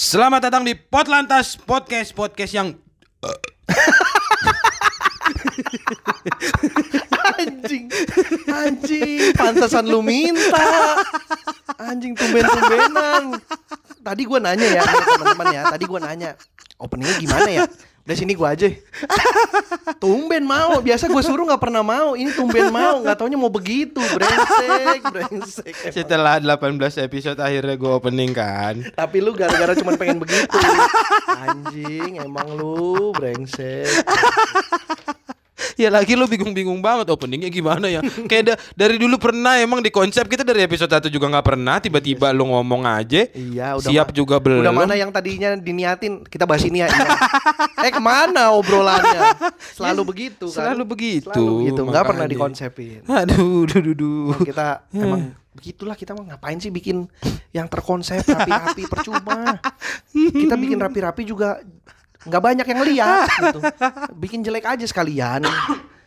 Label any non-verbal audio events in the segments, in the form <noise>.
Selamat datang di Potlantas Podcast Podcast yang <laughs> Anjing. Anjing Pantesan lu minta. Anjing tumben-tumbenan. Tadi gua nanya ya teman-teman ya Tadi gua nanya. Openingnya gimana ya Udah sini gua aja. <laughs> Tumben mau. Biasa gue suruh gak pernah mau. Ini tumben mau. Gak taunya mau begitu. Brengsek Brengsek. Emang. setelah 18 episode akhirnya gue opening kan. Tapi lu gara-gara cuma pengen begitu. <laughs> Anjing Emang lu. Brengsek Ya lagi lu bingung-bingung banget openingnya gimana ya. Kayak da- dari dulu pernah emang di konsep kita dari episode 1 juga nggak pernah tiba-tiba lu ngomong aja. Iya udah Siap juga belum. Udah mana yang tadinya diniatin Kita bahas ini ya iya. <laughs> Eh ke mana obrolannya Selalu begitu kan Selalu begitu, Selalu begitu Nggak pernah dikonsepin Aduh, duh, duh, duh. Kita emang Begitulah kita mah ngapain sih bikin Yang terkonsep rapi-rapi Percuma <laughs> Kita bikin rapi-rapi juga nggak banyak yang lihat gitu. Bikin jelek aja sekalian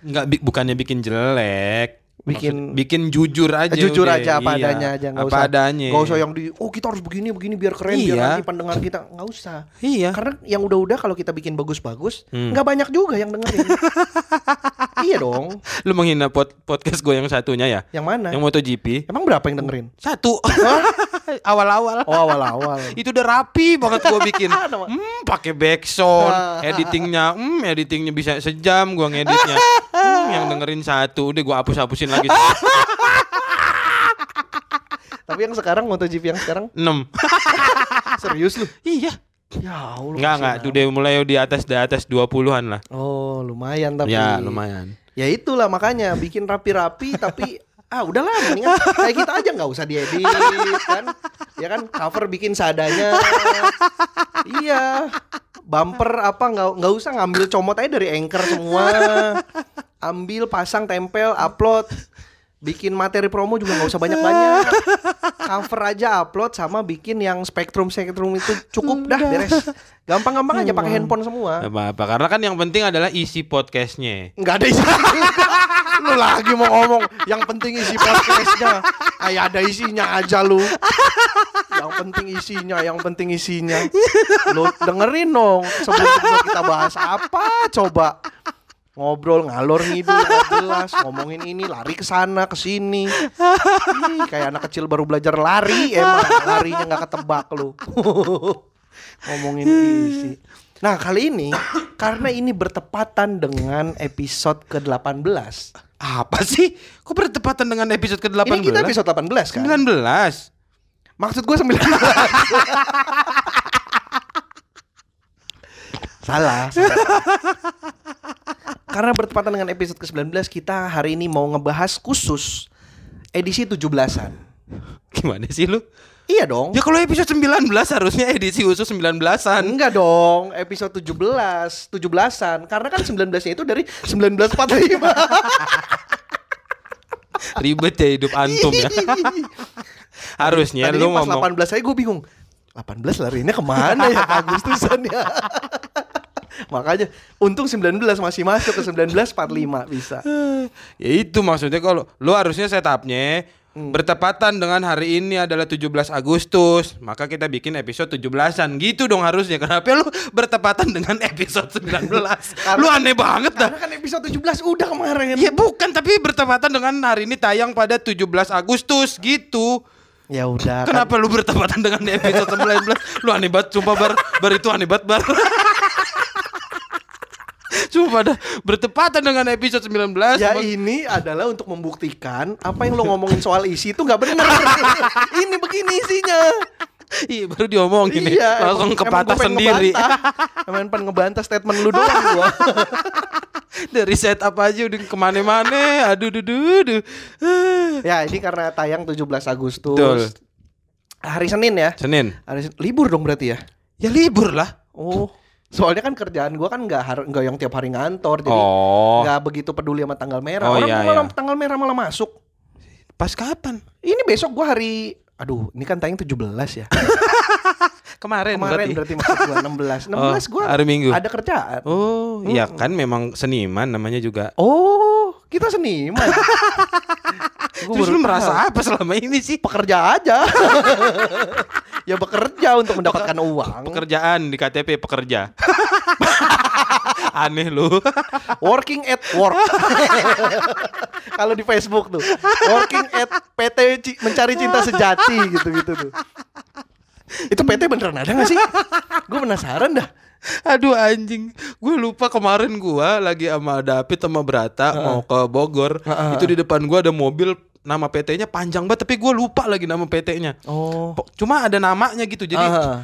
Nggak bi- bukannya bikin jelek. Bikin- Maksud- bikin jujur aja. Jujur udah. aja apa Iya, adanya aja nggak usah, adanya. Nggak usah yang di Oh kita harus begini begini biar keren Biar Iya. nanti pendengar kita Nggak usah Iya. Karena yang udah-udah kalau kita bikin bagus-bagus, Hmm. nggak banyak juga yang dengerin. <laughs> iya dong. Lu menghina pod- podcast gue yang satunya ya? Yang mana? Yang MotoGP? Emang berapa yang dengerin? Satu. <laughs> Awal-awal. Oh awal-awal. Itu udah rapi banget gua bikin. <laughs> Hmm, pakai backsound, editingnya, hmm, editingnya bisa sejam gua ngeditnya. Hmm, yang dengerin satu, udah gua hapus-hapusin lagi. <laughs> Tapi yang sekarang MotoGP yang sekarang 6. serius lu? iya. Ya Allah. Enggak, enggak, udah mulai di atas di atas 20-an lah. Oh lumayan tapi. Ya, lumayan. Ya itulah makanya bikin rapi-rapi <laughs> tapi ah udahlah mendingan kayak kita aja nggak usah diedit kan ya kan cover bikin seadanya iya bumper apa nggak nggak usah ngambil comot aja dari anchor semua ambil pasang tempel upload bikin materi promo juga nggak usah banyak-banyak cover aja upload sama bikin yang spektrum spektrum itu cukup dah beres. Gampang-gampang aja pakai handphone semua. Apa-apa karena kan yang penting adalah isi podcastnya. nggak ada isi. <laughs> Lu lagi mau ngomong yang penting isi podcastnya. Kayak ada isinya aja lu. Yang penting isinya yang penting isinya. Lu dengerin dong sebelum kita bahas apa coba ngobrol ngalor ngidul jelas ngomongin ini lari ke sana ke sini kayak anak kecil baru belajar lari emang larinya nggak ketebak lu <laughs> ngomongin isi nah kali ini karena ini bertepatan dengan episode ke-18 Apa sih? Kok bertepatan dengan episode ke-18? ini kita episode 18 kan 19. maksud gue 19 <laughs> salah, salah. Karena bertepatan dengan episode ke-19 kita hari ini mau ngebahas khusus edisi 17-an Gimana sih lu? iya dong Ya kalau episode 19 harusnya edisi khusus 19-an. Enggak dong, episode 17, 17-an. Karena kan 19-nya itu dari 1945. <laughs> Ribet ya hidup antum ya. <laughs> harusnya Tadinya lu pas ngomong 18 saya gue bingung. 18 larinya ke mana ya Agustusan ya. <laughs> Makanya untung 19 masih masuk ke 1945 bisa. <sighs> Ya itu maksudnya kalau lu harusnya setupnya Hmm. bertepatan dengan hari ini adalah 17 Agustus, maka kita bikin episode 17-an. Gitu dong harusnya. Kenapa lu bertepatan dengan episode 19? <laughs> lu aneh banget dah. Karena kan episode 17 udah kemarin. Ya bukan, tapi bertepatan dengan hari ini tayang pada 17 Agustus gitu. Ya udah kan. Kenapa lu bertepatan dengan episode 19? Lu aneh banget, sumpah bar, bar itu aneh banget bar. <laughs> Sumpah dah bertepatan dengan episode 19 Ya Mak- ini adalah untuk membuktikan apa yang lo ngomongin soal isi itu nggak benar. <laughs> ini begini isinya. Iya baru diomongin nih Iya, Langsung emang- kepatah emang sendiri ngebantah. Emang pengen ngebantah statement lu doang gua. <laughs> Dari setup aja udah ke mana-mana Aduh duh duh duh <sighs> ya, ini karena tayang 17 Agustus. Betul. Hari Senin ya. Senin Hari Sen- libur dong berarti ya. Ya libur lah Oh. Soalnya kan kerjaan gua kan nggak har- nggak yang tiap hari ngantor, jadi Oh nggak begitu peduli sama tanggal merah. Oh, Orang iya, malah iya. tanggal merah malah masuk. Pas kapan? Ini besok gua hari Aduh, ini kan tayang 17 ya. <laughs> Kemarin, Kemarin berarti berarti, maksud gua 16. 16 <laughs> Oh, gua hari Minggu. ada kerjaan. Oh iya kan memang seniman namanya juga Oh, kita seniman. <laughs> Terus baru lu merasa apa selama ini sih? pekerja aja. <laughs> ya bekerja untuk mendapatkan uang. Pekerjaan di KTP pekerja. <laughs> Aneh lu. Working at work. <laughs> Kalau di Facebook tuh, working at PT mencari cinta sejati gitu-gitu tuh. Itu PT beneran ada gak sih? Gue penasaran dah. Aduh anjing, gue lupa kemarin gua lagi sama David sama Brata mau ke Bogor. Heeh. Itu di depan gua ada mobil nama PT-nya panjang banget tapi gue lupa lagi nama PT-nya. Oh. Cuma ada namanya gitu. Jadi Aha.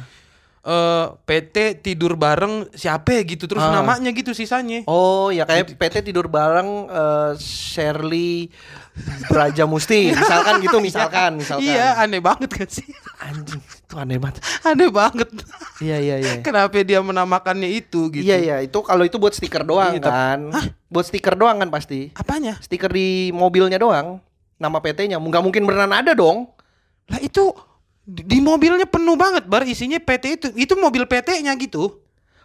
eh, PT tidur bareng siapa gitu terus Ah. namanya gitu sisanya. Oh ya kayak PT tidur bareng eh, Shirley Braja Musti <laughs> misalkan gitu misalkan misalkan Iya, aneh banget kan sih? anjing itu aneh banget aneh banget. iya iya iya Kenapa dia menamakannya itu gitu? iya iya itu kalau itu buat stiker doang Iya, kan buat stiker doang kan pasti Apanya? stiker di mobilnya doang nama PT-nya nggak mungkin beneran ada dong Lah itu di, mobilnya penuh banget bar isinya PT itu. Itu mobil PT-nya gitu.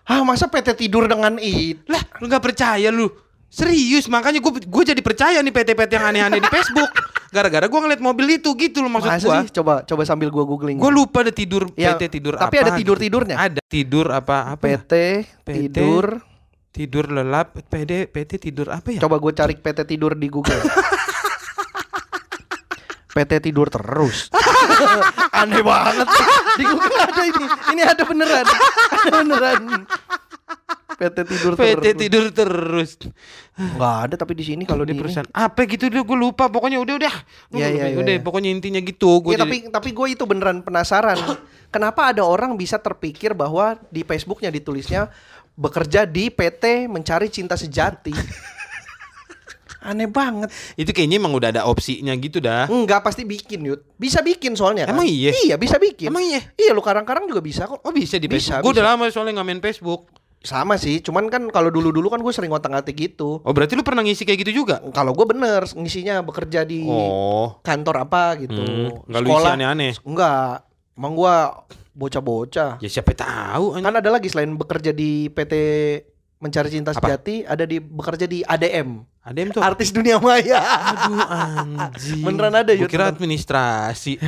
ah masa PT tidur dengan itu Lah, lu nggak percaya lu? Serius, makanya gue gue jadi percaya nih PT-PT yang aneh-aneh di Facebook. Gara-gara gue ngeliat mobil itu gitu loh maksud gue. sih coba coba sambil gua googling Gue lupa ada tidur Ya, PT tidur tapi apa. ada gitu. tidur-tidurnya? Ada tidur apa apa ya? PT, tidur Tidur lelap PD PT tidur apa ya? coba gue cari PT tidur di Google <laughs> PT tidur terus. <laughs> Aneh banget. Di Google ada ini. Ini ada beneran. Ada beneran. PT tidur PT terus. tidur terus. nggak ada tapi di sini kalau Di di ini. perusahaan. Apa gitu dia gue lupa. Pokoknya udah udah. Gua Iya, lupa, iya, iya, udah. iya. pokoknya intinya gitu gue Ya, tapi tapi gue itu beneran penasaran. Kenapa ada orang bisa terpikir bahwa di Facebooknya ditulisnya bekerja di PT mencari cinta sejati aneh banget itu kayaknya emang udah ada opsinya gitu dah. Enggak pasti bikin Yud Bisa bikin soalnya kan Emang iya? Iya bisa bikin Emang iya? Iya lu karang-karang juga bisa kok Oh bisa di Bisa, Facebook. Gue udah lama soalnya nggak main Facebook. Sama sih Cuman kan kalau dulu-dulu kan gue sering ngotak-ngatik gitu Oh berarti lu pernah ngisi kayak gitu juga? Kalau gue bener ngisinya bekerja di Oh. kantor apa gitu Hmm, nggak lu isi aneh-aneh. Enggak Emang gue bocah-bocah Ya siapa tahu. Kan ada lagi selain bekerja di PT Mencari Cinta Apa? Sejati Ada di bekerja di ADM yang tuh. Artis Dunia Maya Aduh <laughs> anjing. Beneran ada, Yud, kira administrasi.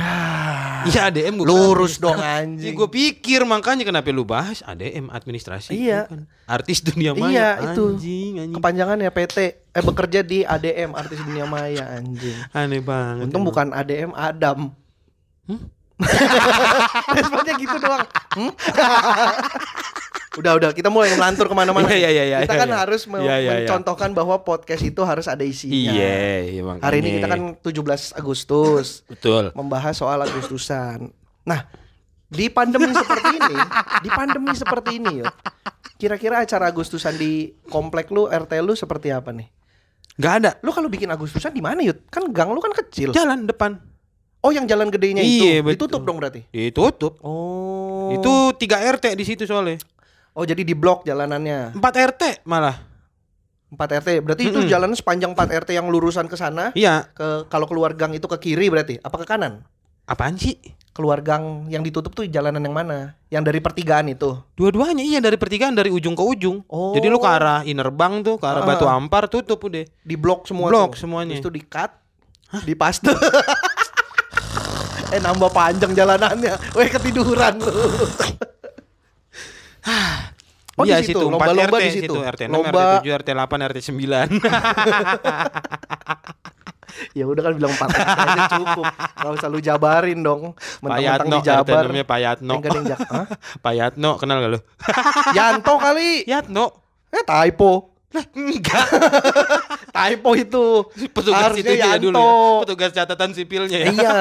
Iya ADM gue Lurus dong anjing gue pikir makanya kenapa lu bahas ADM administrasi. Iya. Bukan. Artis dunia maya. Iya, itu. Anjing, anjing. Kepanjangannya PT eh bekerja di ADM Artis Dunia Maya anjing. Aneh banget. Untung emang. bukan ADM Adam. <laughs> Responnya gitu doang. Hmm? <laughs> udah udah kita mulai melantur ke mana-mana. Iya, iya, iya, kita iya, kan iya. harus me- Iya, iya, iya. mencontohkan bahwa podcast itu harus ada isinya. Iya, iya. Hari ini kita kan 17 Agustus betul. membahas soal Agustusan. Nah, di pandemi seperti ini, <laughs> di pandemi seperti ini, Yud, kira-kira acara Agustusan di komplek lu, RT lu seperti apa nih? Gak ada. Lu kalau bikin Agustusan di mana, Yud? Kan gang lu kan kecil. Jalan depan. Oh, yang jalan gedenya Iya, itu betul. ditutup dong berarti. Ditutup. Oh. Itu 3 RT di situ soalnya. Oh, jadi di blok jalanannya. 4 RT malah. 4 RT. Berarti itu Mm-mm. jalan sepanjang 4 RT yang lurusan ke sana, Iya. ke kalau keluar gang itu ke kiri berarti. Apa ke kanan? Apaan sih? Keluar gang yang ditutup tuh jalanan yang mana? Yang dari pertigaan itu. Dua-duanya iya dari pertigaan dari ujung ke ujung. Oh. Jadi lu ke arah Inner Bank tuh, ke arah Ah. Batu Ampar tutup udah. Di blok semua Blok tuh. semuanya. Terus itu di cut, di paste. <laughs> eh nambah panjang jalanannya. Weh ketiduran lu. <laughs> Oh, di iya situ, situ, lomba-lomba RT di situ. RT 6, Lomba. RT 7, RT 8, RT 9. ya udah kan bilang 4 RT aja cukup. Gak usah lu jabarin dong. Mentang-mentang Yatno, di RT Jabar. namanya Pak Yatno. Yang gede yang Jak- Hah? <laughs> Pak Yatno, kenal gak lu? <laughs> Yanto kali. Yatno. Eh typo. Lah, enggak. <laughs> Typo itu. Petugas Harusnya itu ya dulu Yanto. ya. Petugas catatan sipilnya ya. Iya.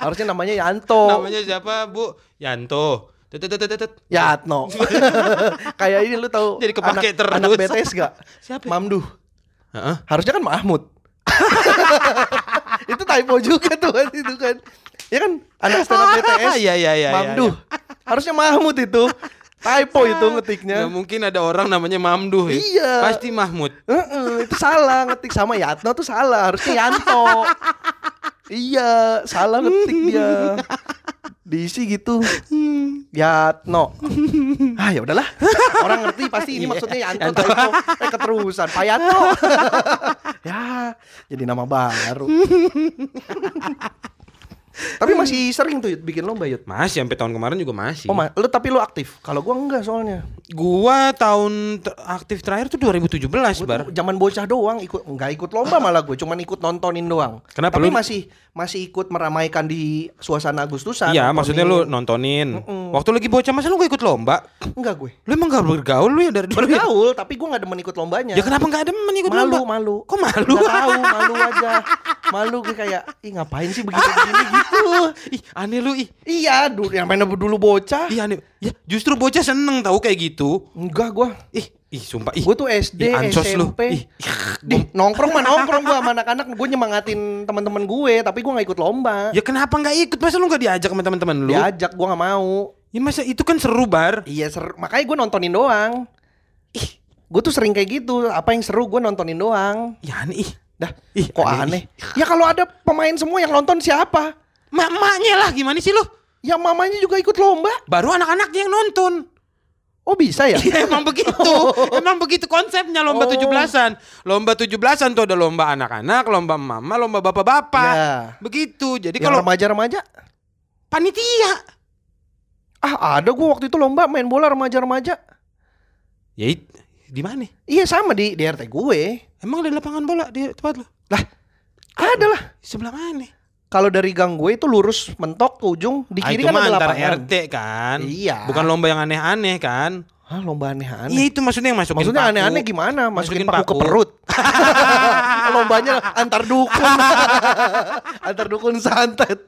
Harusnya namanya Yanto. Namanya siapa, Bu? Yanto. Yatno. <laughs> Kayak ini lu tahu Jadi kepake anak, terus. anak BTS gak? Siapa? Mamduh. Heeh. Harusnya kan Mahmud. <laughs> itu typo juga tuh kan itu kan. Ya kan anak stand up BTS. <laughs> Iya, iya, iya, Mamduh. Harusnya Mahmud itu. Typo itu ngetiknya. Nggak mungkin ada orang namanya Mamduh ya. Iya. Pasti Mahmud. Heeh, itu salah ngetik sama Yatno tuh salah. Harusnya Yanto. iya, salah ngetik dia. Diisi gitu. Yatno. <laughs> Ah ya udahlah. Orang ngerti pasti ini maksudnya Yanto, Yanto. Typo. Eh keterusan Pak <laughs> ya, jadi nama baru. <laughs> Tapi masih sering tuh Yud, bikin lomba Yud. Masih sampai tahun kemarin juga masih. Oh, ma- lu tapi lu aktif. Kalau gua enggak soalnya. Gua tahun ter- aktif terakhir tuh 2017, Gua Bar. tuh zaman bocah doang ikut enggak ikut lomba malah gue, cuman ikut nontonin doang. Kenapa Tapi lu- masih masih ikut meramaikan di suasana Agustusan. Iya, nontonin. maksudnya lu nontonin. Waktu lagi bocah masa lu gak ikut lomba? enggak gue. Lu emang gak bergaul lu ya dari dulu? ya? Bergaul, tapi gua enggak demen ikut lombanya. Ya kenapa gak ada ikut malu, lomba? malu. Kok malu? Nggak tahu, malu aja. <laughs> Malu gue kayak, ih ngapain sih begini-begini gitu. Ih, aneh lu ih. Iya, dulu yang main dulu bocah. Ih, aneh. Ya, justru bocah seneng tahu kayak gitu. Enggak gua. Ih, ih sumpah ih. Gue tuh SD, Ih, ansos lu. SMP. Ih, Di nongkrong mah nongkrong gua sama anak-anak, gue nyemangatin teman-teman gue, tapi gue nggak ikut lomba. Ya kenapa nggak ikut? Masa lu nggak diajak sama teman-teman lu? Diajak gue nggak mau. Ya masa itu kan seru bar. Iya, ser- makanya gue nontonin doang. Ih, gue tuh sering kayak gitu. Apa yang seru gue nontonin doang. Ya aneh ih. Dah, Ih, kok aneh. Ya kalau ada pemain semua yang nonton siapa? Mak maknya lah gimana sih lu? Ya mamanya juga ikut lomba. Baru anak-anaknya yang nonton. Oh bisa ya? Iya <laughs> emang begitu. <laughs> emang begitu konsepnya lomba Oh. 17-an. Lomba 17-an tuh ada lomba anak-anak, lomba mama, lomba bapak-bapak. Iya. Begitu. Jadi kalau remaja-remaja? panitia Ah ada gue waktu itu lomba main bola remaja-remaja. Ya di mana? Iya sama di, di RT gue. Emang ada lapangan bola di tempat lu? Ada lah. Sebelah mana? Kalau dari gang gue itu lurus mentok ke ujung di Ah, kiri itu kan ada lapangan. RT kan. Iya. Bukan lomba yang aneh-aneh kan? Hah, lomba aneh-aneh. Iya itu maksudnya yang masukin Maksudnya aneh-aneh gimana? Masukin, Masukin paku, ke paku. perut. <laughs> <laughs> Lombanya antar dukun. <laughs> antar dukun santet.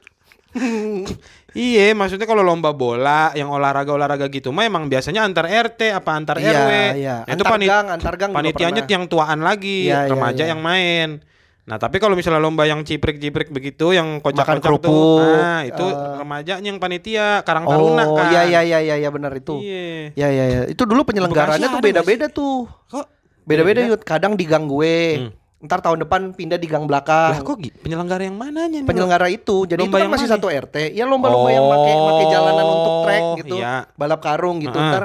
Iya, maksudnya kalau lomba bola yang olahraga-olahraga gitu mah emang biasanya antar RT apa antar Iya, RW. iya. Nah, Itu Antar panit gang, antar gang panitianya yang tuaan lagi, Iya, iya, remaja iya. yang main. Nah, tapi kalau misalnya lomba yang ciprik-ciprik begitu yang kocak-kocak kerupuk, tuh, nah itu eh. remajanya yang panitia, Karang Taruna Oh, kan. iya iya iya iya ya, benar itu. Iya. Ya ya ya. Itu dulu penyelenggaranya Bekasi tuh beda-beda tuh. Kok Beda-beda beda? yud. Kadang di gang gue. Hmm. Ntar tahun depan pindah di gang Lah belakang. kok gi- penyelenggara yang mananya nih? Penyelenggara itu. Jadi Lomba itu kan masih mana? satu RT. Ya lomba-lomba yang pakai pakai jalanan untuk trek Oh, gitu. iya. Balap karung gitu. Heeh. Ntar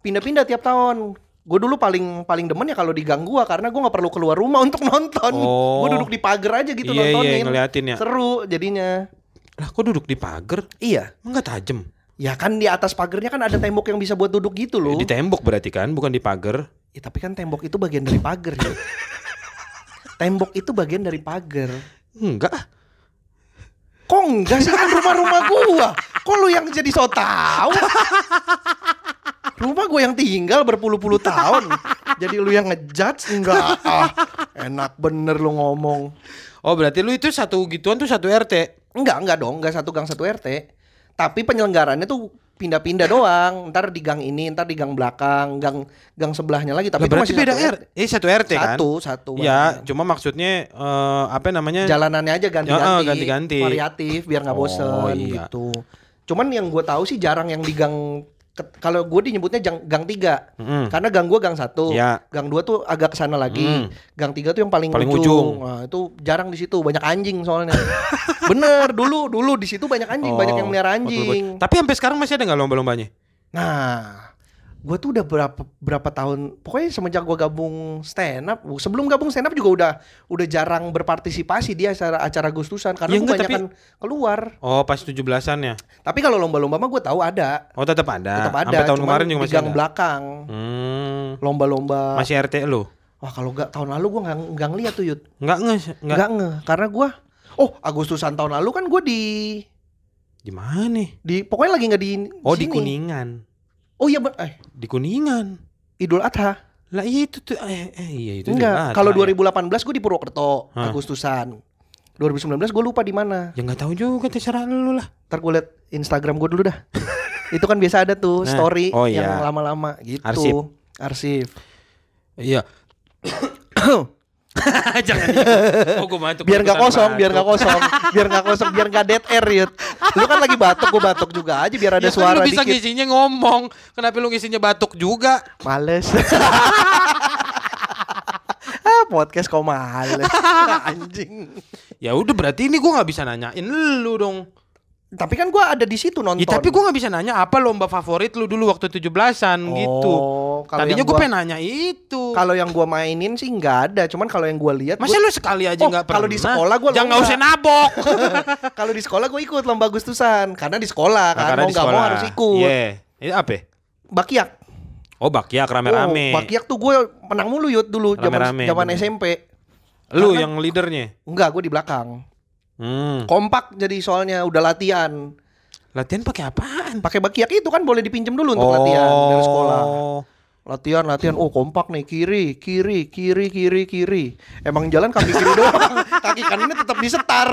pindah-pindah tiap tahun. Gue dulu paling paling demen ya kalau di gang gua karena gua nggak perlu keluar rumah <laughs> untuk nonton. Oh. Gue duduk di pagar aja gitu Iya, iya, nontonin. ngeliatin ya. Seru jadinya. Lah kok duduk di pagar? Iya. Emang nggak tajem? Ya kan di atas pagarnya kan ada tembok yang bisa buat duduk gitu loh. Di tembok berarti kan, bukan di pagar. Ya, tapi kan tembok itu bagian dari pagar ya. <laughs> tembok itu bagian dari pagar. Enggak. Kok enggak sih kan rumah-rumah gua? Kok lu yang jadi so tau? Rumah gua yang tinggal berpuluh-puluh tahun. Jadi lu yang ngejudge enggak? Ah, enak bener lu ngomong. Oh berarti lu itu satu gituan tuh satu RT. Enggak, enggak dong, enggak satu gang satu RT. Tapi penyelenggarannya tuh pindah-pindah doang. Ntar di gang ini, ntar di gang belakang, gang gang sebelahnya lagi. Tapi berarti masih beda satu RT. Eh satu RT kan? Satu, satu. Ya, cuma maksudnya eh, apa namanya? jalanannya aja Ya, eh, ganti-ganti, ganti-ganti. variatif biar nggak Oh, bosen iya. gitu. Cuman yang gue tahu sih jarang yang di gang kalau gue dinyebutnya gang, gang tiga Mm-mm. karena gang gue gang satu, Ya. gang dua tuh agak ke sana lagi, Mm. gang tiga tuh yang paling, Paling ujung. ujung. Nah, itu jarang di situ banyak anjing soalnya. <laughs> Bener dulu dulu di situ banyak anjing, banyak yang melihara Oh, betul, anjing. betul. Tapi sampai sekarang masih ada nggak lomba-lombanya? Nah, gue tuh udah berapa berapa tahun, pokoknya semenjak gue gabung stand up, sebelum gabung stand up juga udah udah jarang berpartisipasi di acara acara Agustusan karena Ya gue banyak keluar. Oh pas 17-an ya? Tapi kalau lomba-lomba mah gue tahu ada, Oh tetap ada. tetap ada. Sampai tahun cuman kemarin juga di masih gang ada. belakang, Hmm. lomba-lomba. Masih RT lu? Wah kalau gak tahun lalu gue nggak nggak ngeliat tuh Yud, Enggak nge enggak. nggak nge, karena gue, oh Agustusan tahun lalu kan gue di Di mana? di pokoknya lagi nggak di Oh di sini. Kuningan. Oh iya eh Di Kuningan. Idul Adha. Lah itu tuh eh, eh iya itu Enggak, kalau ada, ya. 2018 gue di Purwokerto, Hah. Agustusan. 2019 gue lupa di mana. Ya nggak tahu juga terserah lu lah. Ntar gue liat Instagram gue dulu dah. <laughs> Itu kan biasa ada tuh Nah, story oh yang iya. lama-lama gitu. Arsip. Arsip. Iya. <coughs> <laughs> Jangan. <laughs> Oh, gua batuk. Biar nggak kosong, biar nggak kosong, biar nggak kosong, biar nggak dead air Yud. Lu kan lagi batuk, gue batuk juga aja biar ada Ya kan suara lu bisa dikit. ngisinya ngomong. Kenapa lu ngisinya batuk juga? Males. <laughs> ah, podcast kok males. Anjing. Ya udah berarti ini gua nggak bisa nanyain lu dong. Tapi kan gua ada di situ nonton. Ya, tapi gua nggak bisa nanya apa lomba favorit lu dulu waktu 17-an gitu. Oh, kalau Tadinya gue gua- pengen nanya itu. Kalau yang gua mainin sih nggak ada, cuman kalau yang gua lihat Masa gua- lu sekali aja Oh, nggak pernah? <laughs> kalau di sekolah gua Jangan nggak usah nabok. kalau di sekolah gue ikut lomba Agustusan karena di sekolah kan karena mau nggak mau harus ikut. Iya. Ini apa? ya? Bakiak. Oh bakyak rame-rame. Oh, Bakiak tuh gue menang mulu yut dulu zaman zaman. SMP. Lu Karena- yang leadernya. Enggak, gue di belakang. Hmm. Kompak jadi soalnya udah latihan. Latihan pakai apaan? Pakai bakiak itu kan boleh dipinjam dulu untuk latihan dari sekolah. Latihan, latihan. Oh, kompak nih kiri, kiri, kiri, kiri, kiri. Emang jalan kaki kiri doang. <laughs> kaki kanannya tetap disetar.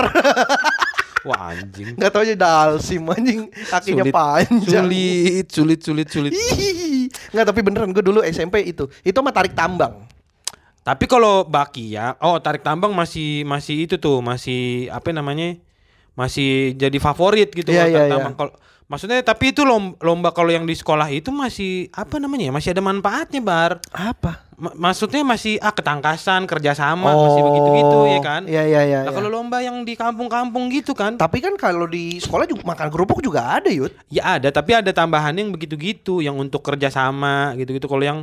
<laughs> Wah anjing. Enggak tahu aja dalsim anjing. Kakinya Sulit. panjang. Sulit, sulit, sulit, sulit. Enggak, tapi beneran gue dulu SMP itu. Itu mah tarik tambang. Tapi kalau bakia, oh tarik tambang masih masih itu tuh, masih apa namanya? Masih jadi favorit gitu Iya, kalau iya, tarik iya. tambang. Kalau maksudnya tapi itu lomba, lomba kalau yang di sekolah itu masih apa namanya? ya, Masih ada manfaatnya, Bar. Apa? Ma- maksudnya masih ah ketangkasan, kerjasama, masih begitu-gitu ya kan? Iya, iya, iya. Nah, iya. kalau lomba yang di kampung-kampung gitu kan? Tapi kan kalau di sekolah juga makan kerupuk juga ada, Yud. Ya ada, tapi ada tambahan yang begitu-gitu yang untuk kerjasama gitu-gitu. Kalau yang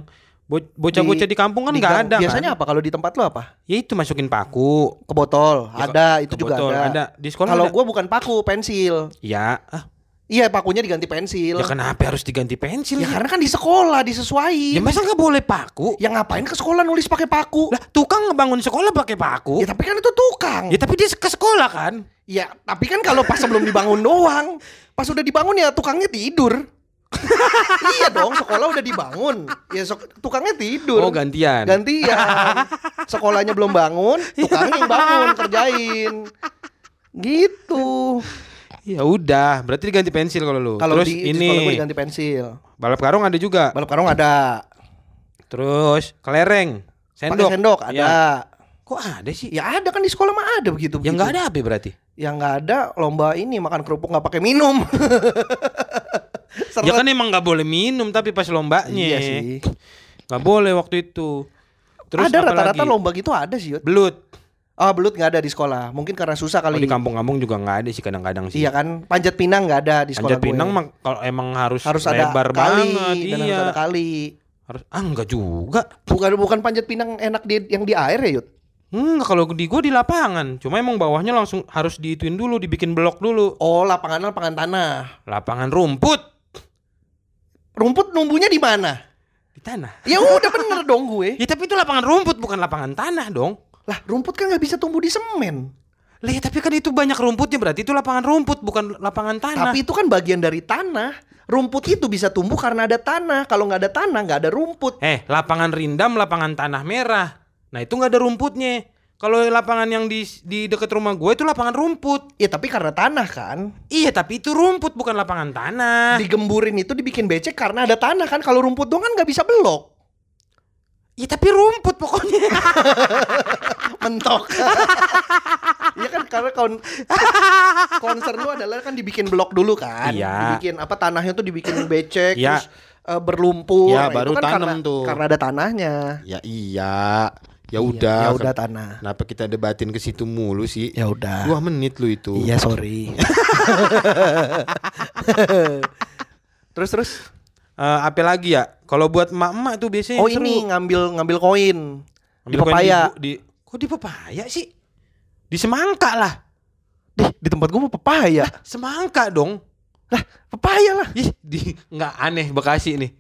bocah-bocah di, kampung kan di nggak ada Biasanya kan? apa kalau di tempat lo apa? Ya itu masukin paku. Ke botol. Ya, ada, itu ke juga botol, ada. ada. Di sekolah Kalau gua bukan paku, pensil. Ya, ah, Iya, pakunya diganti pensil. ya kenapa harus diganti pensil? Ya karena kan di sekolah disesuaiin. Ya masa nggak boleh paku? Ya ngapain ke sekolah nulis pakai paku? Lah, tukang ngebangun sekolah pakai paku. Ya tapi kan itu tukang. Ya tapi dia ke sekolah kan? Ya, tapi kan kalau pas sebelum dibangun doang. Pas udah dibangun ya tukangnya tidur. <laughs> iya dong, sekolah udah dibangun. Ya sok- tukangnya tidur. Oh gantian. Gantian. Sekolahnya belum bangun, tukangnya yang bangun <laughs> kerjain. Gitu. Ya udah, berarti diganti pensil kalau lu. Kalau Terus di, ini gue diganti pensil. balap karung ada juga. Balap karung ada. Terus kelereng, sendok. sendok ada. Ya. Kok ada sih? Ya ada kan di sekolah mah ada begitu. Yang nggak ada apa ya berarti? Yang nggak ada lomba ini makan kerupuk nggak pakai minum. <laughs> <laughs> Seret. Ya kan emang nggak boleh minum tapi pas lombanya. Iya sih. Nggak boleh waktu itu. Terus ada rata-rata lomba gitu ada sih. Yud. Belut. Ah belut nggak ada di sekolah. Mungkin karena susah kali. di kampung-kampung juga nggak ada sih kadang-kadang sih. Iya kan. Panjat pinang nggak ada di sekolah Panjat gue. Pinang mah kalau emang harus, harus ada lebar kali banget. dan iya. harus ada kali. Harus ah enggak juga. Bukan bukan panjat pinang enak di yang di air ya Yud. Enggak kalau di gua di lapangan. Cuma emang bawahnya langsung harus diituin dulu, dibikin blok dulu. Oh lapangan lapangan tanah. Lapangan rumput Rumput numbuhnya di mana? di tanah. Ya udah bener dong gue. Ya tapi itu lapangan rumput bukan lapangan tanah dong. Lah rumput kan nggak bisa tumbuh di semen. Lah ya, tapi kan itu banyak rumputnya berarti itu lapangan rumput bukan lapangan tanah. Tapi itu kan bagian dari tanah. Rumput itu bisa tumbuh karena ada tanah. Kalau nggak ada tanah nggak ada rumput. Eh, lapangan rindam, lapangan tanah merah. Nah, itu nggak ada rumputnya. Kalau lapangan yang di di dekat rumah gue itu lapangan rumput. Ya tapi karena tanah kan. Iya, tapi itu rumput bukan lapangan tanah. Digemburin itu dibikin becek karena ada tanah kan. Kalau rumput doang kan nggak bisa belok. Iya, tapi rumput pokoknya. <laughs> Mentok. <laughs> Iya kan karena kon concern lu adalah kan dibikin blok dulu kan. Iya. Dibikin apa tanahnya tuh dibikin becek Iya. terus eh, berlumpur. Iya, Nah, baru itu kan tanam karena, tuh. Karena ada tanahnya. ya iya. Ya Iya, udah. Ya udah tanah. Kenapa kita debatin ke situ mulu sih? Ya udah. Dua menit lu itu. Iya sorry. <laughs> terus terus. Eh, apa lagi ya? Kalau buat emak-emak tuh biasanya Oh seru. ini ngambil ngambil koin. Di pepaya. Di, di, kok di pepaya sih? Di semangka lah. Dih, di tempat gua mau pepaya. Semangka dong. Pepaya lah. Ih, di nggak aneh Bekasi nih.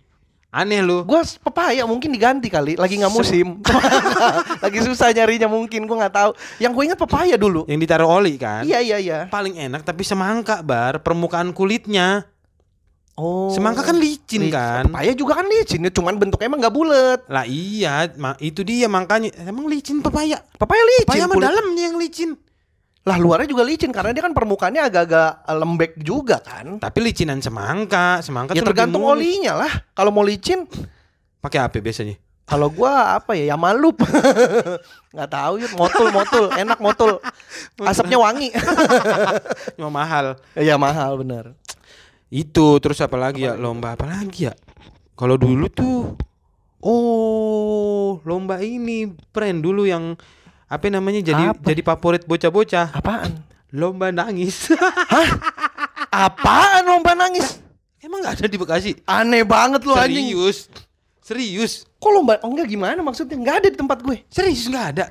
Aneh lu. Gua pepaya mungkin diganti kali, lagi nggak musim. <laughs> lagi susah nyarinya mungkin gua nggak tahu. Yang gue ingat pepaya dulu. Yang ditaruh oli kan? Iya iya iya. Paling enak tapi semangka bar permukaan kulitnya. Oh. Semangka kan licin Li- kan? Pepaya juga kan licin, cuman bentuknya emang nggak bulat. Lah iya, itu dia makanya emang licin pepaya. Pepaya licin. Pepaya mah dalamnya yang licin. Lah luarnya juga licin karena dia kan permukaannya agak-agak eh, lembek juga kan. Tapi licinan semangka, semangka Ya tuh tergantung olinya lah. Kalau mau licin, Pakai apa biasanya? kalau gua apa ya, Yamalup. <laughs> nggak tahu ya, motul motul, enak motul. Asapnya wangi. <laughs> Cuma mahal. Iya mahal bener. Itu terus apa lagi ya? Lomba apa lagi ya? Kalau dulu tuh Oh, lomba ini friend dulu yang apa namanya jadi Apa? jadi favorit bocah-bocah. Apaan? Lomba nangis. <laughs> Apaan lomba nangis? Emang nggak ada di Bekasi? Aneh banget lu anjing. Serius. Serius. Kok lomba? Oh enggak gimana maksudnya? Enggak ada di tempat gue. Serius nggak ada.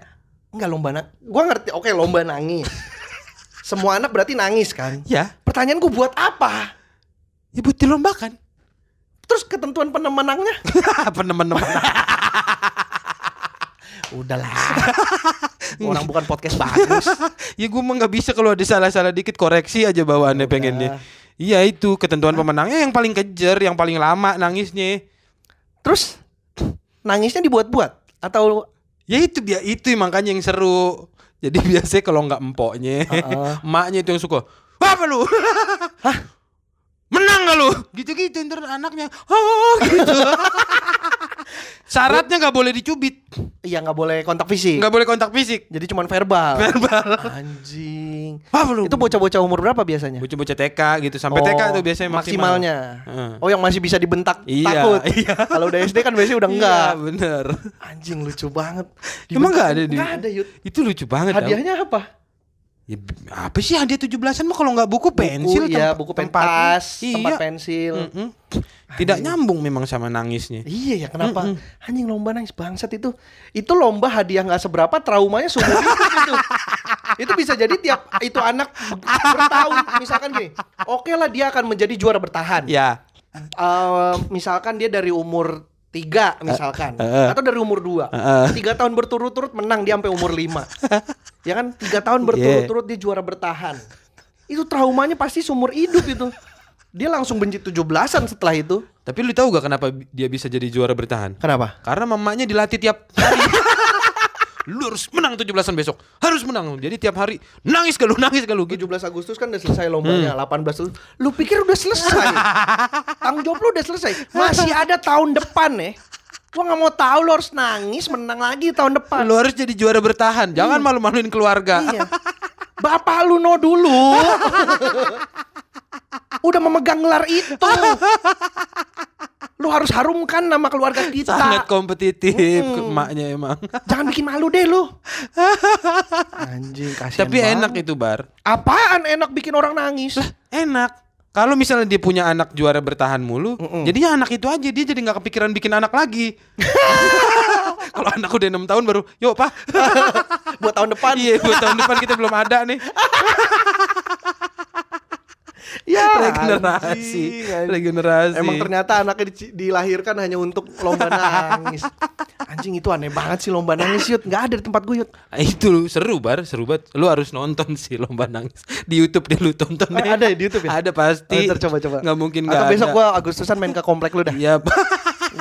Enggak lomba nangis. Gua ngerti. Oke, lomba nangis. <laughs> Semua anak berarti nangis kan? Ya, Pertanyaan gue buat apa? ya buat dilombakan. Terus ketentuan pemenangnya? Teman-teman. <laughs> Udahlah. <laughs> Orang bukan podcast <laughs> bagus. ya gue mah nggak bisa kalau ada salah-salah dikit koreksi aja bawaannya Udah. pengennya. Iya itu ketentuan pemenangnya yang paling kejer, yang paling lama nangisnya. Terus nangisnya dibuat-buat atau Ya itu dia itu makanya yang seru. Jadi <laughs> biasanya kalau nggak empoknya, Heeh. emaknya itu yang suka. Apa lu? Menang gak lu? Gitu-gitu ntar anaknya. Oh gitu. <laughs> Syaratnya nggak boleh dicubit, iya nggak boleh kontak fisik. nggak boleh kontak fisik. Jadi cuman verbal. Verbal. Anjing. Apa lu? Itu bocah-bocah umur berapa biasanya? bocah-bocah TK gitu sampai Oh, TK tuh biasanya maksimal. maksimalnya. Oh yang masih bisa dibentak Iya, takut. <laughs> iya. Kalau udah SD kan biasanya udah enggak. Iya, bener. Anjing lucu banget. Emang nggak ada di- Enggak ada, Yud. Itu lucu banget. Hadiahnya apa? Ya, apa sih hadiah 17-an mah kalau nggak buku pensil buku, iya, buku tempatnya. pentas, tempat Iya. pensil. Mm-mm. Tidak nyambung memang sama nangisnya. Iya ya kenapa? Anjing lomba nangis bangsat itu. Itu lomba hadiah nggak seberapa traumanya hidup itu. Itu bisa jadi tiap itu anak bertahun misalkan gini. Oke lah dia akan menjadi juara bertahan. Ya. Eh, misalkan dia dari umur tiga misalkan. Eh. atau dari umur dua. Eh. tiga tahun berturut-turut menang dia sampai umur lima. <laughs> Ya kan? Tiga tahun berturut-turut dia juara bertahan. Itu traumanya pasti seumur hidup itu. Dia langsung benci tujuh belasan setelah itu. Tapi lu tahu gak kenapa dia bisa jadi juara bertahan? kenapa? Karena mamanya dilatih tiap hari. <laughs> lu harus menang 17-an besok. Harus menang. Jadi tiap hari nangis gak lu, nangis gak lu gitu. 17 Agustus kan udah selesai lombanya 18 Agustus lu pikir udah selesai <laughs> tanggung jawab lu udah selesai masih ada tahun depan ya gua nggak mau tahu lu harus nangis menang lagi tahun depan Lu harus jadi juara bertahan. Jangan malu-maluin keluarga. Iya. Bapak lu no dulu. <laughs> Udah memegang gelar itu. <laughs> Lu harus harumkan nama keluarga kita. Sangat kompetitif ke emaknya emang. Jangan bikin malu deh lu. Anjing kasihan Tapi enak banget. itu bar. Apaan enak bikin orang nangis? Enak. Kalau misalnya dia punya anak juara bertahan mulu, Mm-mm. jadinya anak itu aja dia jadi nggak kepikiran bikin anak lagi. <laughs> Kalau anak udah enam tahun baru, yuk pak. Buat tahun depan. iya, buat tahun depan kita belum ada nih. <laughs> Ya, <laughs> Regenerasi, anjing, anjing. regenerasi. Emang ternyata anaknya di- dilahirkan hanya untuk lomba nangis. Anjing itu aneh banget sih lomba nangis Yud. Nggak ada di tempat gue Yud. Ah, itu seru bar, seru banget. Lu harus nonton sih lomba nangis di YouTube deh lu tonton deh. Ada di YouTube ya? Ada pasti. Oh, ntar coba-coba. Nggak mungkin Atau nggak besok ada. gua Agustusan main ke komplek lu dah. Iya. <laughs>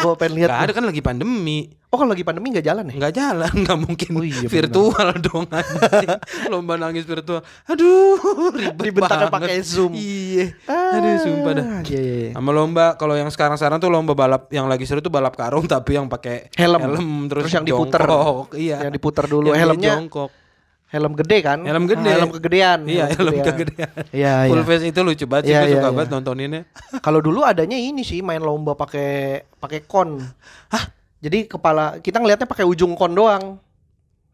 Gua pengen lihat. Nggak ada kan lagi pandemi. Oh kalau lagi pandemi nggak jalan ya? nggak jalan nggak mungkin Oh iya, virtual dong anjing. lomba nangis virtual aduh ribet Dibentaknya banget pakai Zoom. iya aduh sumpah dah Iya, iya, iya. sama lomba kalau yang sekarang sekarang tuh lomba balap yang lagi seru tuh balap karung tapi yang pakai Helm. terus, Terus yang diputer. jongkok. iya Yang diputer dulu Yang helmnya. jongkok Helm gede kan? Helm gede. Ah, helm kegedean. iya helm kegedean Iya, full iya. face itu lucu banget sih Iya, gue iya, suka iya. banget nontoninnya <laughs> Kalau dulu adanya ini sih main lomba pakai pakai kon. Hah? Jadi kepala kita ngelihatnya pakai ujung kon doang.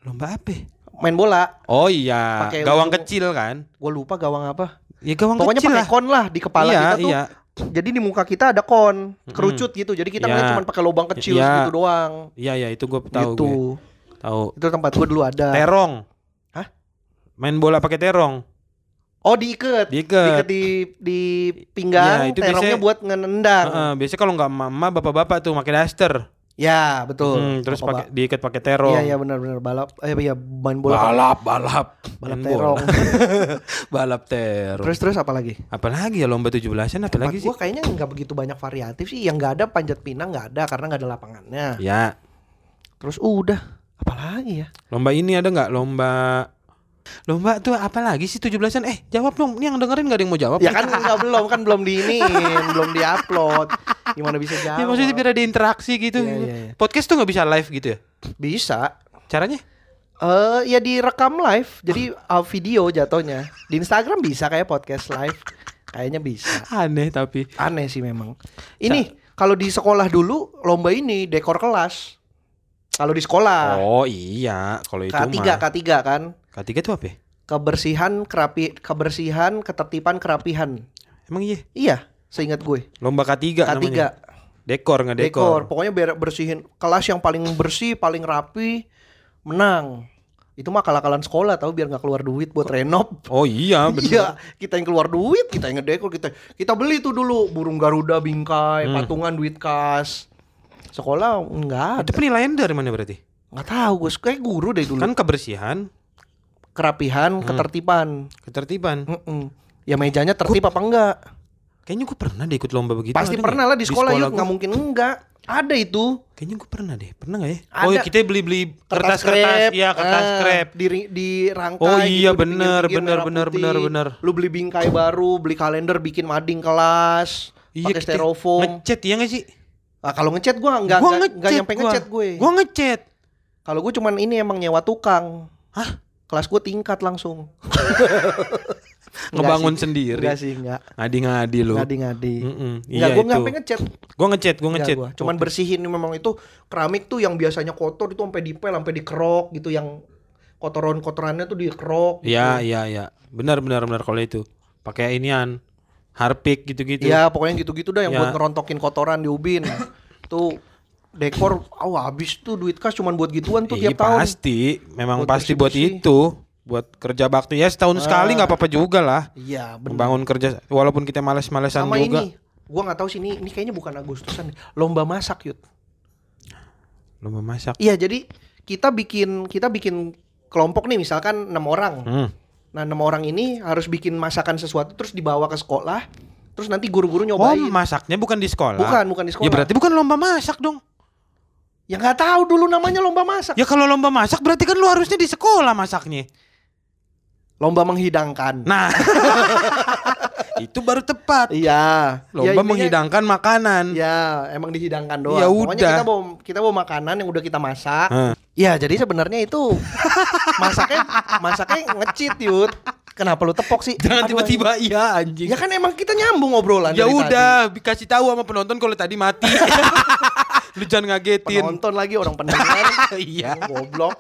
lomba apa Main bola. oh iya Pakai gawang ujung- kecil kan Gue lupa gawang apa. ya gawang Pokoknya kecil pakai kon lah di kepala iya, kita tuh. iya. Jadi di muka kita ada kon, kerucut gitu. Jadi kita Iya. ngeliat cuma pakai lubang kecil Iya. gitu doang. Iya iya itu gue tahu gitu. gue. Tahu. Itu tempat gue dulu ada. Terong. Main bola pakai terong. Oh diikat. Diikat. Diikat di di pinggang, Iya, itu terongnya biasanya- buat ngendang. Heeh, biasanya kalau nggak mama bapak-bapak tuh pakai daster. Ya betul. Hmm, terus pakai diikat pakai terong. Iya iya benar-benar balap. Eh iya main bola. balap, balap. Balap Main terong. <laughs> balap terong. terus terus apa lagi? apalagi ya lomba 17-an apalagi sih? Gue kayaknya nggak begitu banyak variatif sih. Yang nggak ada panjat pinang nggak ada karena nggak ada lapangannya. Ya, Terus udah. Apalagi ya? lomba ini ada nggak lomba Lomba tuh apa lagi sih 17-an? Eh, jawab dong. Ini yang dengerin gak ada yang mau jawab? Ya kan nggak belum kan belum diinin, belum diupload. Gimana bisa jawab? Ya maksudnya biar ada interaksi gitu. Iya, iya, iya. Podcast tuh nggak bisa live gitu ya? Bisa. Caranya? Eh ya direkam live. Jadi uh, video jatuhnya. Di Instagram bisa kayak podcast live. Kayaknya bisa. Aneh tapi. Aneh sih memang. Ini kalau di sekolah dulu lomba ini dekor kelas. Kalau di sekolah Oh iya, kalau itu K3 mah. K3 kan K3 tuh apa? ya? kebersihan kerapi kebersihan ketertiban kerapihan Emang iya? Iya, seingat gue. Lomba K3 K3. namanya. Dekor nggak dekor. Dekor. Pokoknya biar bersihin kelas yang paling bersih, paling rapi, menang. Itu mah akal-akalan sekolah tahu biar nggak keluar duit buat renov. Oh iya <laughs> bener. Iya, kita yang keluar duit, kita yang ngedekor, kita kita beli tuh dulu burung garuda bingkai, Hmm. patungan duit kas. Sekolah enggak Itu ada. penilaian dari mana berarti? Enggak tahu, gue kayak guru deh dulu. Kan kebersihan, Kerapihan, Hmm. ketertiban. ketertiban. Mm-mm. Ya mejanya tertib apa enggak? Kayaknya gue pernah deh ikut lomba begitu. Pasti nggak? pernah lah di sekolah, yuk gua. nggak mungkin enggak. Ada itu. Kayaknya gue pernah deh. Pernah gak ya? Ada. Oh iya, kita beli-beli kertas-kertas. Iya kertas ah, krep. di dirangkai Oh gitu, iya, di bener, bener, bener, bener, bener. Lu beli bingkai baru, beli kalender bikin mading kelas, Iya pakai styrofoam. Ngechat iya gak sih? Nah, kalau ngechat gua enggak Gua enggak, enggak nyampe gua. ngechat gue. Gua ngechat. Kalau gue cuman ini emang nyewa tukang. Hah? Kelas gue tingkat langsung. <laughs> Ngebangun sih. sendiri. Enggak sih, enggak. Ngadi-ngadi lu. Ngadi-ngadi. Enggak, Iya gue nggak. Gua ngechat, gua Enggak ngechat. gua. Cuman bersihin memang itu keramik tuh yang biasanya kotor itu sampai dipel, sampai dikerok gitu yang kotoran-kotorannya tuh dikerok. gitu. Iya, iya, iya. Benar, benar, benar kalau itu. Pakai inian. Harpic gitu-gitu. Iya, pokoknya gitu-gitu dah yang Ya. buat ngerontokin kotoran di ubin. <laughs> tuh dekor, oh habis tuh duit kas cuman buat gituan tuh Iya, tiap tahun. pasti. Memang Buat pasti buat itu. Buat kerja bakti ya setahun sekali nggak apa-apa juga lah. Iya, benar. Membangun kerja walaupun kita males-malesan Sama juga. ini, gua nggak tahu sih ini, ini kayaknya bukan Agustusan, nih. lomba masak yud. Lomba masak. Iya, jadi kita bikin kita bikin kelompok nih misalkan enam orang. Hmm. Nah enam orang ini harus bikin masakan sesuatu terus dibawa ke sekolah. Terus nanti guru-guru Oh, nyobain. masaknya bukan di sekolah. bukan, bukan di sekolah. Ya berarti bukan lomba masak dong. Ya nggak tahu dulu namanya lomba masak. Ya kalau lomba masak berarti kan lu harusnya di sekolah masaknya. Lomba menghidangkan. Nah. <laughs> itu baru tepat. Iya. Lomba Ya, intinya- menghidangkan makanan. Ya, emang dihidangkan doang. Ya Pokoknya udah. kita bawa kita bawa makanan yang udah kita masak. Hah. Ya, jadi sebenarnya itu <laughs> masaknya masaknya ngecit, Yud. Kenapa lu tepok sih? Jangan tiba-tiba iya anjing. Ya kan emang kita nyambung obrolan Ya udah, kasih tahu sama penonton kalau tadi mati. <laughs> lu jangan ngagetin. Penonton lagi orang pendengar. <laughs> Iya. Goblok.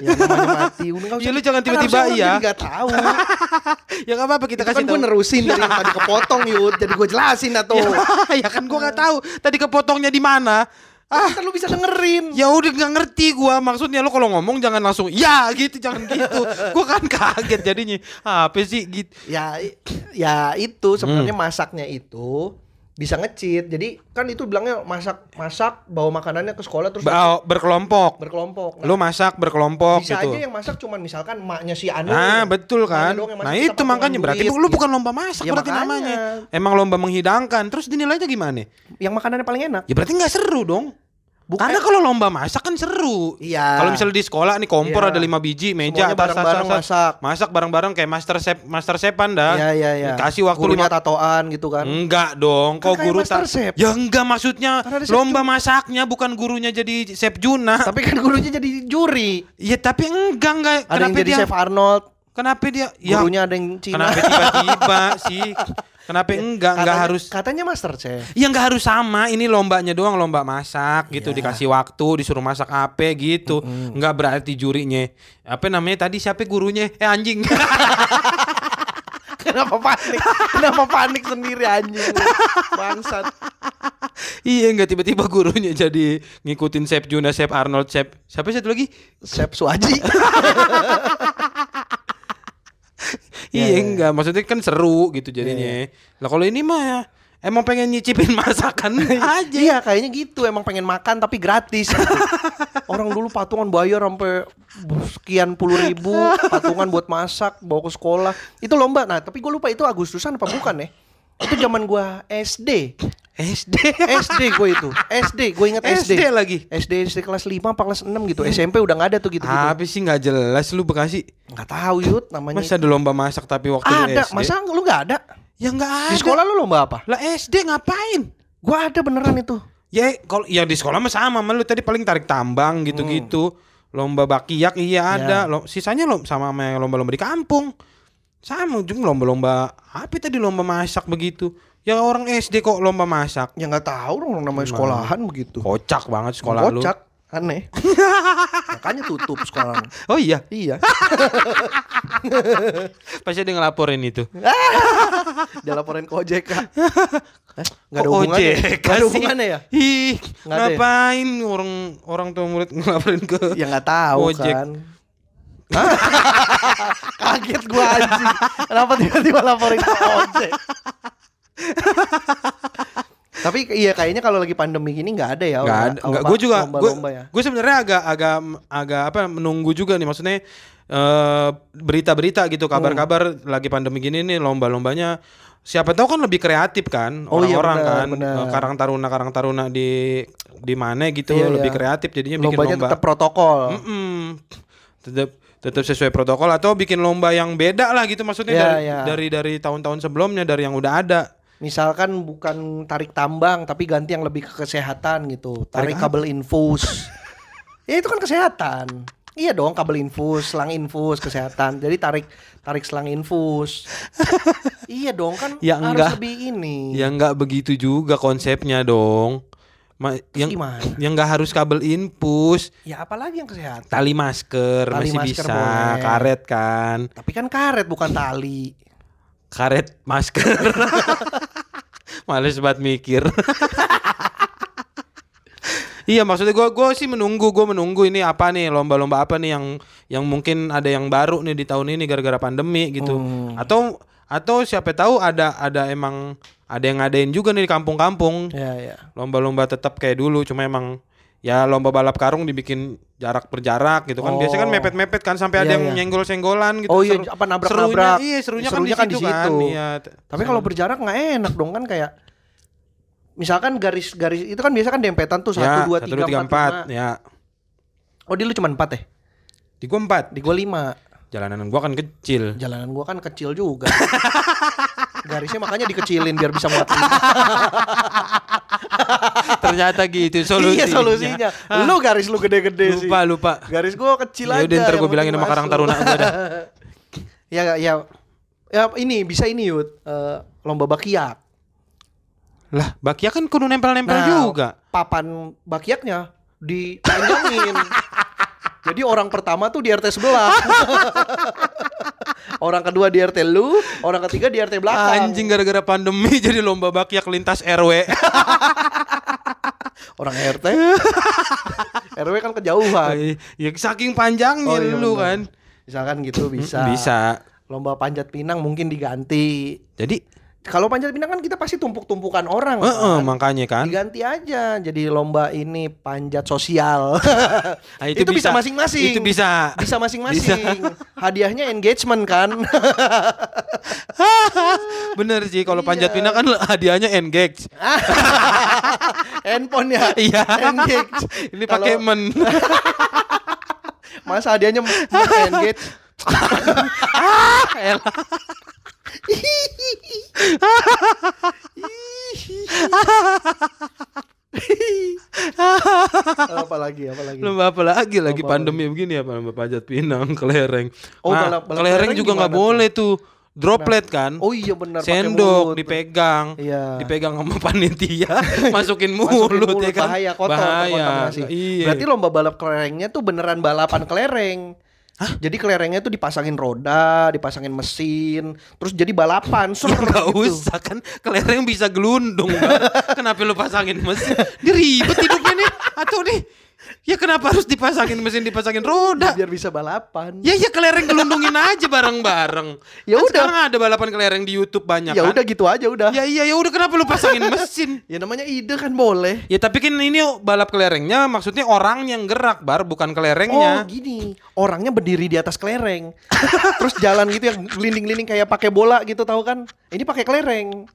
Ya mati. <laughs> Udah Ya, usah- lu jangan kan tiba-tiba harusnya orang iya. jadi nggak tahu. ya nggak apa-apa kita Itu kasih kan gue nerusin dari yang tadi kepotong Yud. Jadi gue jelasin atau. ya kan gua nggak tahu tadi kepotongnya di mana. Ah, kan lu bisa dengerin. Ya udah nggak ngerti gua maksudnya lu kalau ngomong jangan langsung ya gitu jangan gitu. <laughs> gua kan kaget jadinya. Apa sih gitu. Ya ya itu sebenarnya Hmm. masaknya itu bisa ngecit. Jadi kan itu bilangnya masak masak bawa makanannya ke sekolah terus Ba- berkelompok. berkelompok. Nah, Lu masak berkelompok bisa gitu. aja yang masak cuman misalkan maknya si Anu. Ah betul kan. Nah itu makanya berarti duit, lu gitu. bukan lomba masak Ya, berarti makanya. namanya. Emang lomba menghidangkan. Terus dinilainya gimana? Yang makanannya paling enak. Ya berarti nggak seru dong. Bukan Karena kalau lomba masak kan seru. Iya. Kalau misalnya di sekolah nih kompor Iya. ada lima biji, meja atas, bareng-bareng atas, masak. Masak bareng-bareng kayak master chef, master chefan dah. Iya iya iya. Kasih waktu Gurunya lima tatoan gitu kan. Enggak dong, kok Kan kayak guru Master ta- Chef. Ya enggak maksudnya Kan ada lomba masaknya bukan gurunya jadi chef Juna. Tapi kan gurunya jadi juri. Ya tapi enggak enggak. Ada yang jadi dia? chef Arnold. Kenapa dia? Ya Gurunya ada yang Cina. kenapa tiba-tiba <laughs> sih? Kenapa enggak? Enggak Katanya- harus Katanya master chef. Ya enggak harus sama, ini lombanya doang lomba masak gitu Iya. dikasih waktu disuruh masak apa gitu. Enggak berarti jurinya. Apa namanya tadi siapa gurunya? Eh anjing. <laughs> Kenapa panik? Kenapa panik sendiri anjing? Bangsat. iya enggak tiba-tiba gurunya jadi ngikutin Chef Juna, Chef Arnold, Chef siapa satu lagi? Chef Suaji. <laughs> Iya Ya, ya, enggak, maksudnya kan seru gitu jadinya. Lah kalau ini mah ya, emang pengen nyicipin <laughs> masakan aja. Iya kayaknya gitu. Emang pengen makan tapi gratis. Gitu. <laughs> Orang dulu patungan bayar sampai sekian puluh ribu. Patungan buat masak bawa ke sekolah. Itu lomba. Nah tapi gue lupa itu Agustusan apa bukan ya itu zaman gua SD SD. SD gue itu SD gue inget SD SD lagi. SD SD kelas 5 apa kelas 6 gitu SMP udah nggak ada tuh gitu gitu sih nggak jelas lu Bekasi? nggak tahu yud namanya Masa ada lomba masak tapi waktu ada SD? masa lu nggak ada Ya nggak ada. di sekolah lu lomba apa Lah SD ngapain? gua ada beneran itu Ya kalau ya di sekolah mah sama sama lu tadi paling tarik tambang gitu-gitu. Lomba bakiak iya ada. Lo, sisanya lo sama sama lomba-lomba di kampung. Sama ujung lomba-lomba apa tadi lomba masak begitu. Ya orang SD kok lomba masak. ya nggak tahu dong namanya sekolahan begitu Kocak banget sekolah lu. kocak aneh <laughs> makanya tutup sekarang Oh iya. iya <laughs> Pasti dia ngelaporin itu. <laughs> Dia laporin ke OJK. Eh, nggak ada hubungannya. OJK ada hubungannya ya? Ih, ya? ngapain orang orang tua murid ngelaporin ke Ya nggak tahu Ojek. kan. <laughs> Kaget gua anjing. Kenapa tiba-tiba laporin ke ojek? Tapi iya kayaknya kalau lagi pandemi gini nggak ada ya. Nggak ada. Gue juga, gue, ya. gue sebenarnya agak, agak, agak apa menunggu juga nih. Maksudnya eh, berita-berita gitu, kabar-kabar Hmm. lagi pandemi gini nih lomba-lombanya. Siapa tahu kan lebih kreatif kan Oh iya, orang-orang kan. Eh, karang taruna karang taruna di di mana gitu Iya, lebih iya. kreatif jadinya bikin Lombanya lomba. tetap protokol. Tetap tetap sesuai protokol atau bikin lomba yang beda lah gitu maksudnya Iya, dari, iya. dari dari tahun-tahun sebelumnya dari yang udah ada. Misalkan bukan tarik tambang tapi ganti yang lebih ke kesehatan gitu. Tarik Tarik, kabel infus. ya itu kan kesehatan. Iya dong kabel infus, selang infus, kesehatan. Jadi tarik tarik selang infus. <laughs> iya dong kan Ya, harus enggak. lebih ini. Ya nggak begitu juga konsepnya dong. Ma- yang gimana? yang nggak harus kabel infus, Ya apalagi yang kesehatan. tali masker Tali masih masker bisa, boleh. karet kan, Tapi kan karet bukan tali. karet masker. <laughs> Males banget mikir. <laughs> Iya maksudnya gue gua sih menunggu gue menunggu ini apa nih lomba-lomba apa nih yang yang mungkin ada yang baru nih di tahun ini gara-gara pandemi gitu Hmm. atau atau siapa tahu ada ada emang ada yang ngadain juga nih di kampung-kampung Ya ya. lomba-lomba tetap kayak dulu cuma emang ya lomba balap karung dibikin jarak berjarak gitu kan Oh. biasanya kan mepet-mepet kan sampai ada Iya, yang iya. nyenggol-senggolan gitu Oh iya, Seru- apa nabrak-nabrak. serunya iya serunya, Serunya kan, kan di di situ kan situ. iya Tapi kalau berjarak nggak enak dong kan kayak misalkan garis-garis itu kan biasa kan dempetan tuh ya, satu dua tiga dua, tiga, empat ya Oh di lu cuma empat ya? di gua empat Di gua lima. jalanan gua kan kecil Jalanan gua kan kecil juga. <laughs> Garisnya makanya dikecilin biar bisa muat <laughs> ternyata gitu solusinya Iya solusinya. Lu garis lu gede-gede sih. lupa lupa Garis gua kecil ya aja. udah ntar gua bilangin sama karang taruna gua dah <laughs> ya ya ya ini bisa ini yud Eh, lomba bakiak. lah bakia kan kudu nempel-nempel Nah, juga Papan bakiaknya dipanjangin. <laughs> Jadi orang pertama tuh di RT sebelah. Orang kedua di RT lu, orang ketiga di RT belakang. anjing gara-gara pandemi <laughs> jadi lomba bakiak lintas RW <laughs> Orang RT. <laughs> RW kan kejauhan. ya saking panjangnya Oh, iya lu bener. kan Misalkan gitu bisa. bisa Lomba panjat pinang mungkin diganti. jadi Kalau panjat pinang kan kita pasti tumpuk-tumpukan orang. eh, kan. makanya kan Diganti aja jadi lomba ini panjat sosial. <laughs> Ah, itu, bisa masing-masing. Itu bisa. Bisa masing-masing. <laughs> Hadiahnya engagement kan. <laughs> Bener sih kalau Iya. panjat pinang kan hadiahnya engage. Handphone ya. Iya. Engage. Ini pakai Kalau- men. Masa hadiahnya engage. Elah. Apalagi apalagi. Lomba apa lagi lagi Lomba pandemi begini apa lomba panjat pinang, <laughs> kelereng. Oh, Nah, balap- balap kelereng juga nggak boleh tuh. Droplet kan. Oh iya benar Sendok mulut. dipegang. Iya. Dipegang sama <laughs> panitia, <laughs> masukin mulut, Masukin mulut, ya kan. bahaya kotor Bahaya. Iya. Berarti lomba balap kelerengnya tuh beneran balapan kelereng. Jadi kelerengnya tuh dipasangin roda, dipasangin mesin, terus jadi balapan. Ser, Gak gitu. usah kan kelereng bisa gelundung. Kenapa lu pasangin mesin Dia ribet hidupnya nih Atau nih Ya kenapa harus dipasangin mesin Dipasangin roda Biar bisa balapan. Ya ya kelereng gelundungin aja bareng-bareng <laughs> Ya Kan udah. Sekarang ada balapan kelereng di Youtube banyak Ya kan udah gitu aja udah. Ya iya ya udah kenapa lu pasangin <laughs> mesin Ya namanya ide kan boleh. Ya tapi kan ini balap kelerengnya Maksudnya orang yang gerak bar Bukan Oh kelerengnya gini, orangnya berdiri di atas kelereng, <laughs> terus jalan gitu yang gelinding-gelinding kayak pakai bola gitu tahu kan? Ini pakai kelereng,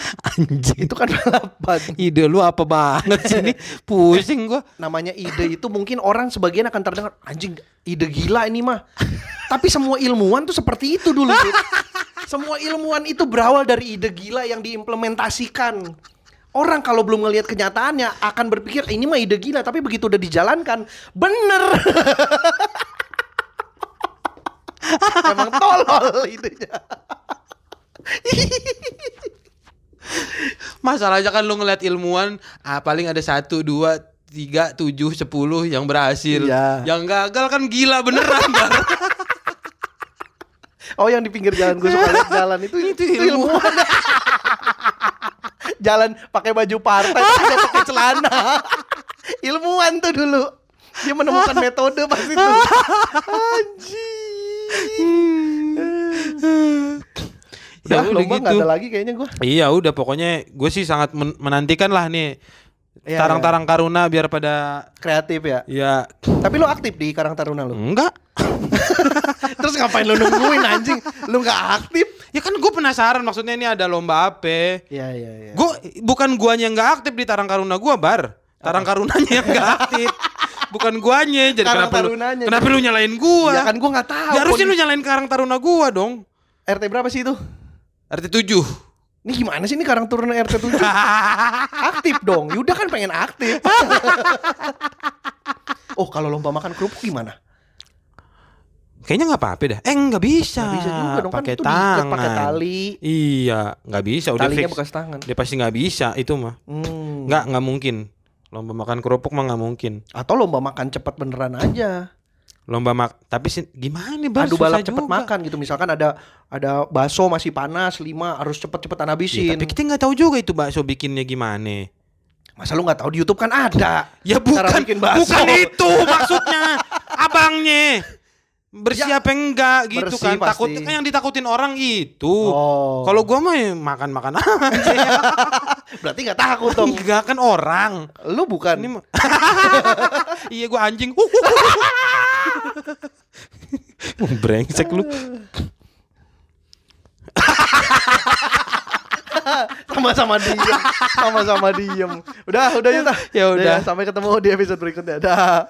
<laughs> Anjing itu kan balapan. Ide lu apa banget sih ini <laughs> Pusing gua Namanya ide itu mungkin orang sebagian akan terdengar anjing ide gila ini mah. Tapi semua ilmuwan tuh seperti itu dulu. Semua ilmuwan itu berawal dari ide gila yang diimplementasikan. Orang kalau belum ngelihat kenyataannya akan berpikir ini mah ide gila, tapi begitu udah dijalankan, bener. <laughs> Emang tolol idenya. Masalahnya kan lu ngeliat ilmuwan ah, paling ada satu, dua, tiga, tujuh, sepuluh yang berhasil. Iya. Yang gagal kan gila beneran. Oh yang di pinggir jalan gue suka lihat jalan itu Itu ilmuwan. <laughs> jalan pakai baju partai tapi pakai celana. ilmuwan tuh dulu. Dia menemukan metode pas itu. <laughs> Anjing. Ya Udah lomba gitu. ada lagi kayaknya gue. Iya udah pokoknya gue sih sangat men- menantikan lah nih Iya, tarang-tarang karuna biar pada Kreatif ya. ya Tapi lu aktif di Karang Taruna lu. enggak <laughs> Terus ngapain lu nungguin anjing? Lu nggak aktif? ya kan gue penasaran maksudnya ini ada lomba apa Iya iya iya. gue bukan guanya yang nggak aktif di tarang karuna gue bar tarang karunanya yang nggak aktif bukan guanya jadi Karang kenapa lu Tarunanya. kenapa lu nyalain gua Ya kan gua nggak tahu. ya harusnya lu nyalain karang taruna gua dong RT berapa sih itu? RT 7 Ini gimana sih ini Karang Taruna RT 7? aktif dong. Yuda kan pengen aktif. oh, kalau lomba makan kerupuk gimana? kayaknya nggak apa-apa dah eh nggak bisa Nggak bisa juga dong kan pakai diikat tangan pakai tali. iya nggak bisa udah Talinya fix bekas tangan. dia pasti nggak bisa itu mah Hmm. nggak nggak mungkin lomba makan kerupuk mah nggak mungkin Atau lomba makan cepat beneran aja. Lomba mak tapi sih gimana nih Bar? Adu balap cepet juga. makan gitu. Misalkan ada ada bakso masih panas 5 harus cepet-cepetan Ya, habisin. tapi kita nggak tahu juga itu bakso bikinnya gimana Masa lu nggak tahu di YouTube kan ada. Ya bukan, bikin bakso. bukan itu maksudnya abangnya bersih Ya, apa enggak gitu bersih kan. pasti. takut kan yang ditakutin orang itu. Oh. kalau gua mah ya makan makan <laughs> aja. Berarti nggak takut dong. enggak kan orang. Lu bukan. ini mah <laughs> iya gua anjing. <laughs> Brengsek lu. Sama-sama diem. Sama-sama diem. Udah udah ya Ya udah. sampai ketemu di episode berikutnya. Dah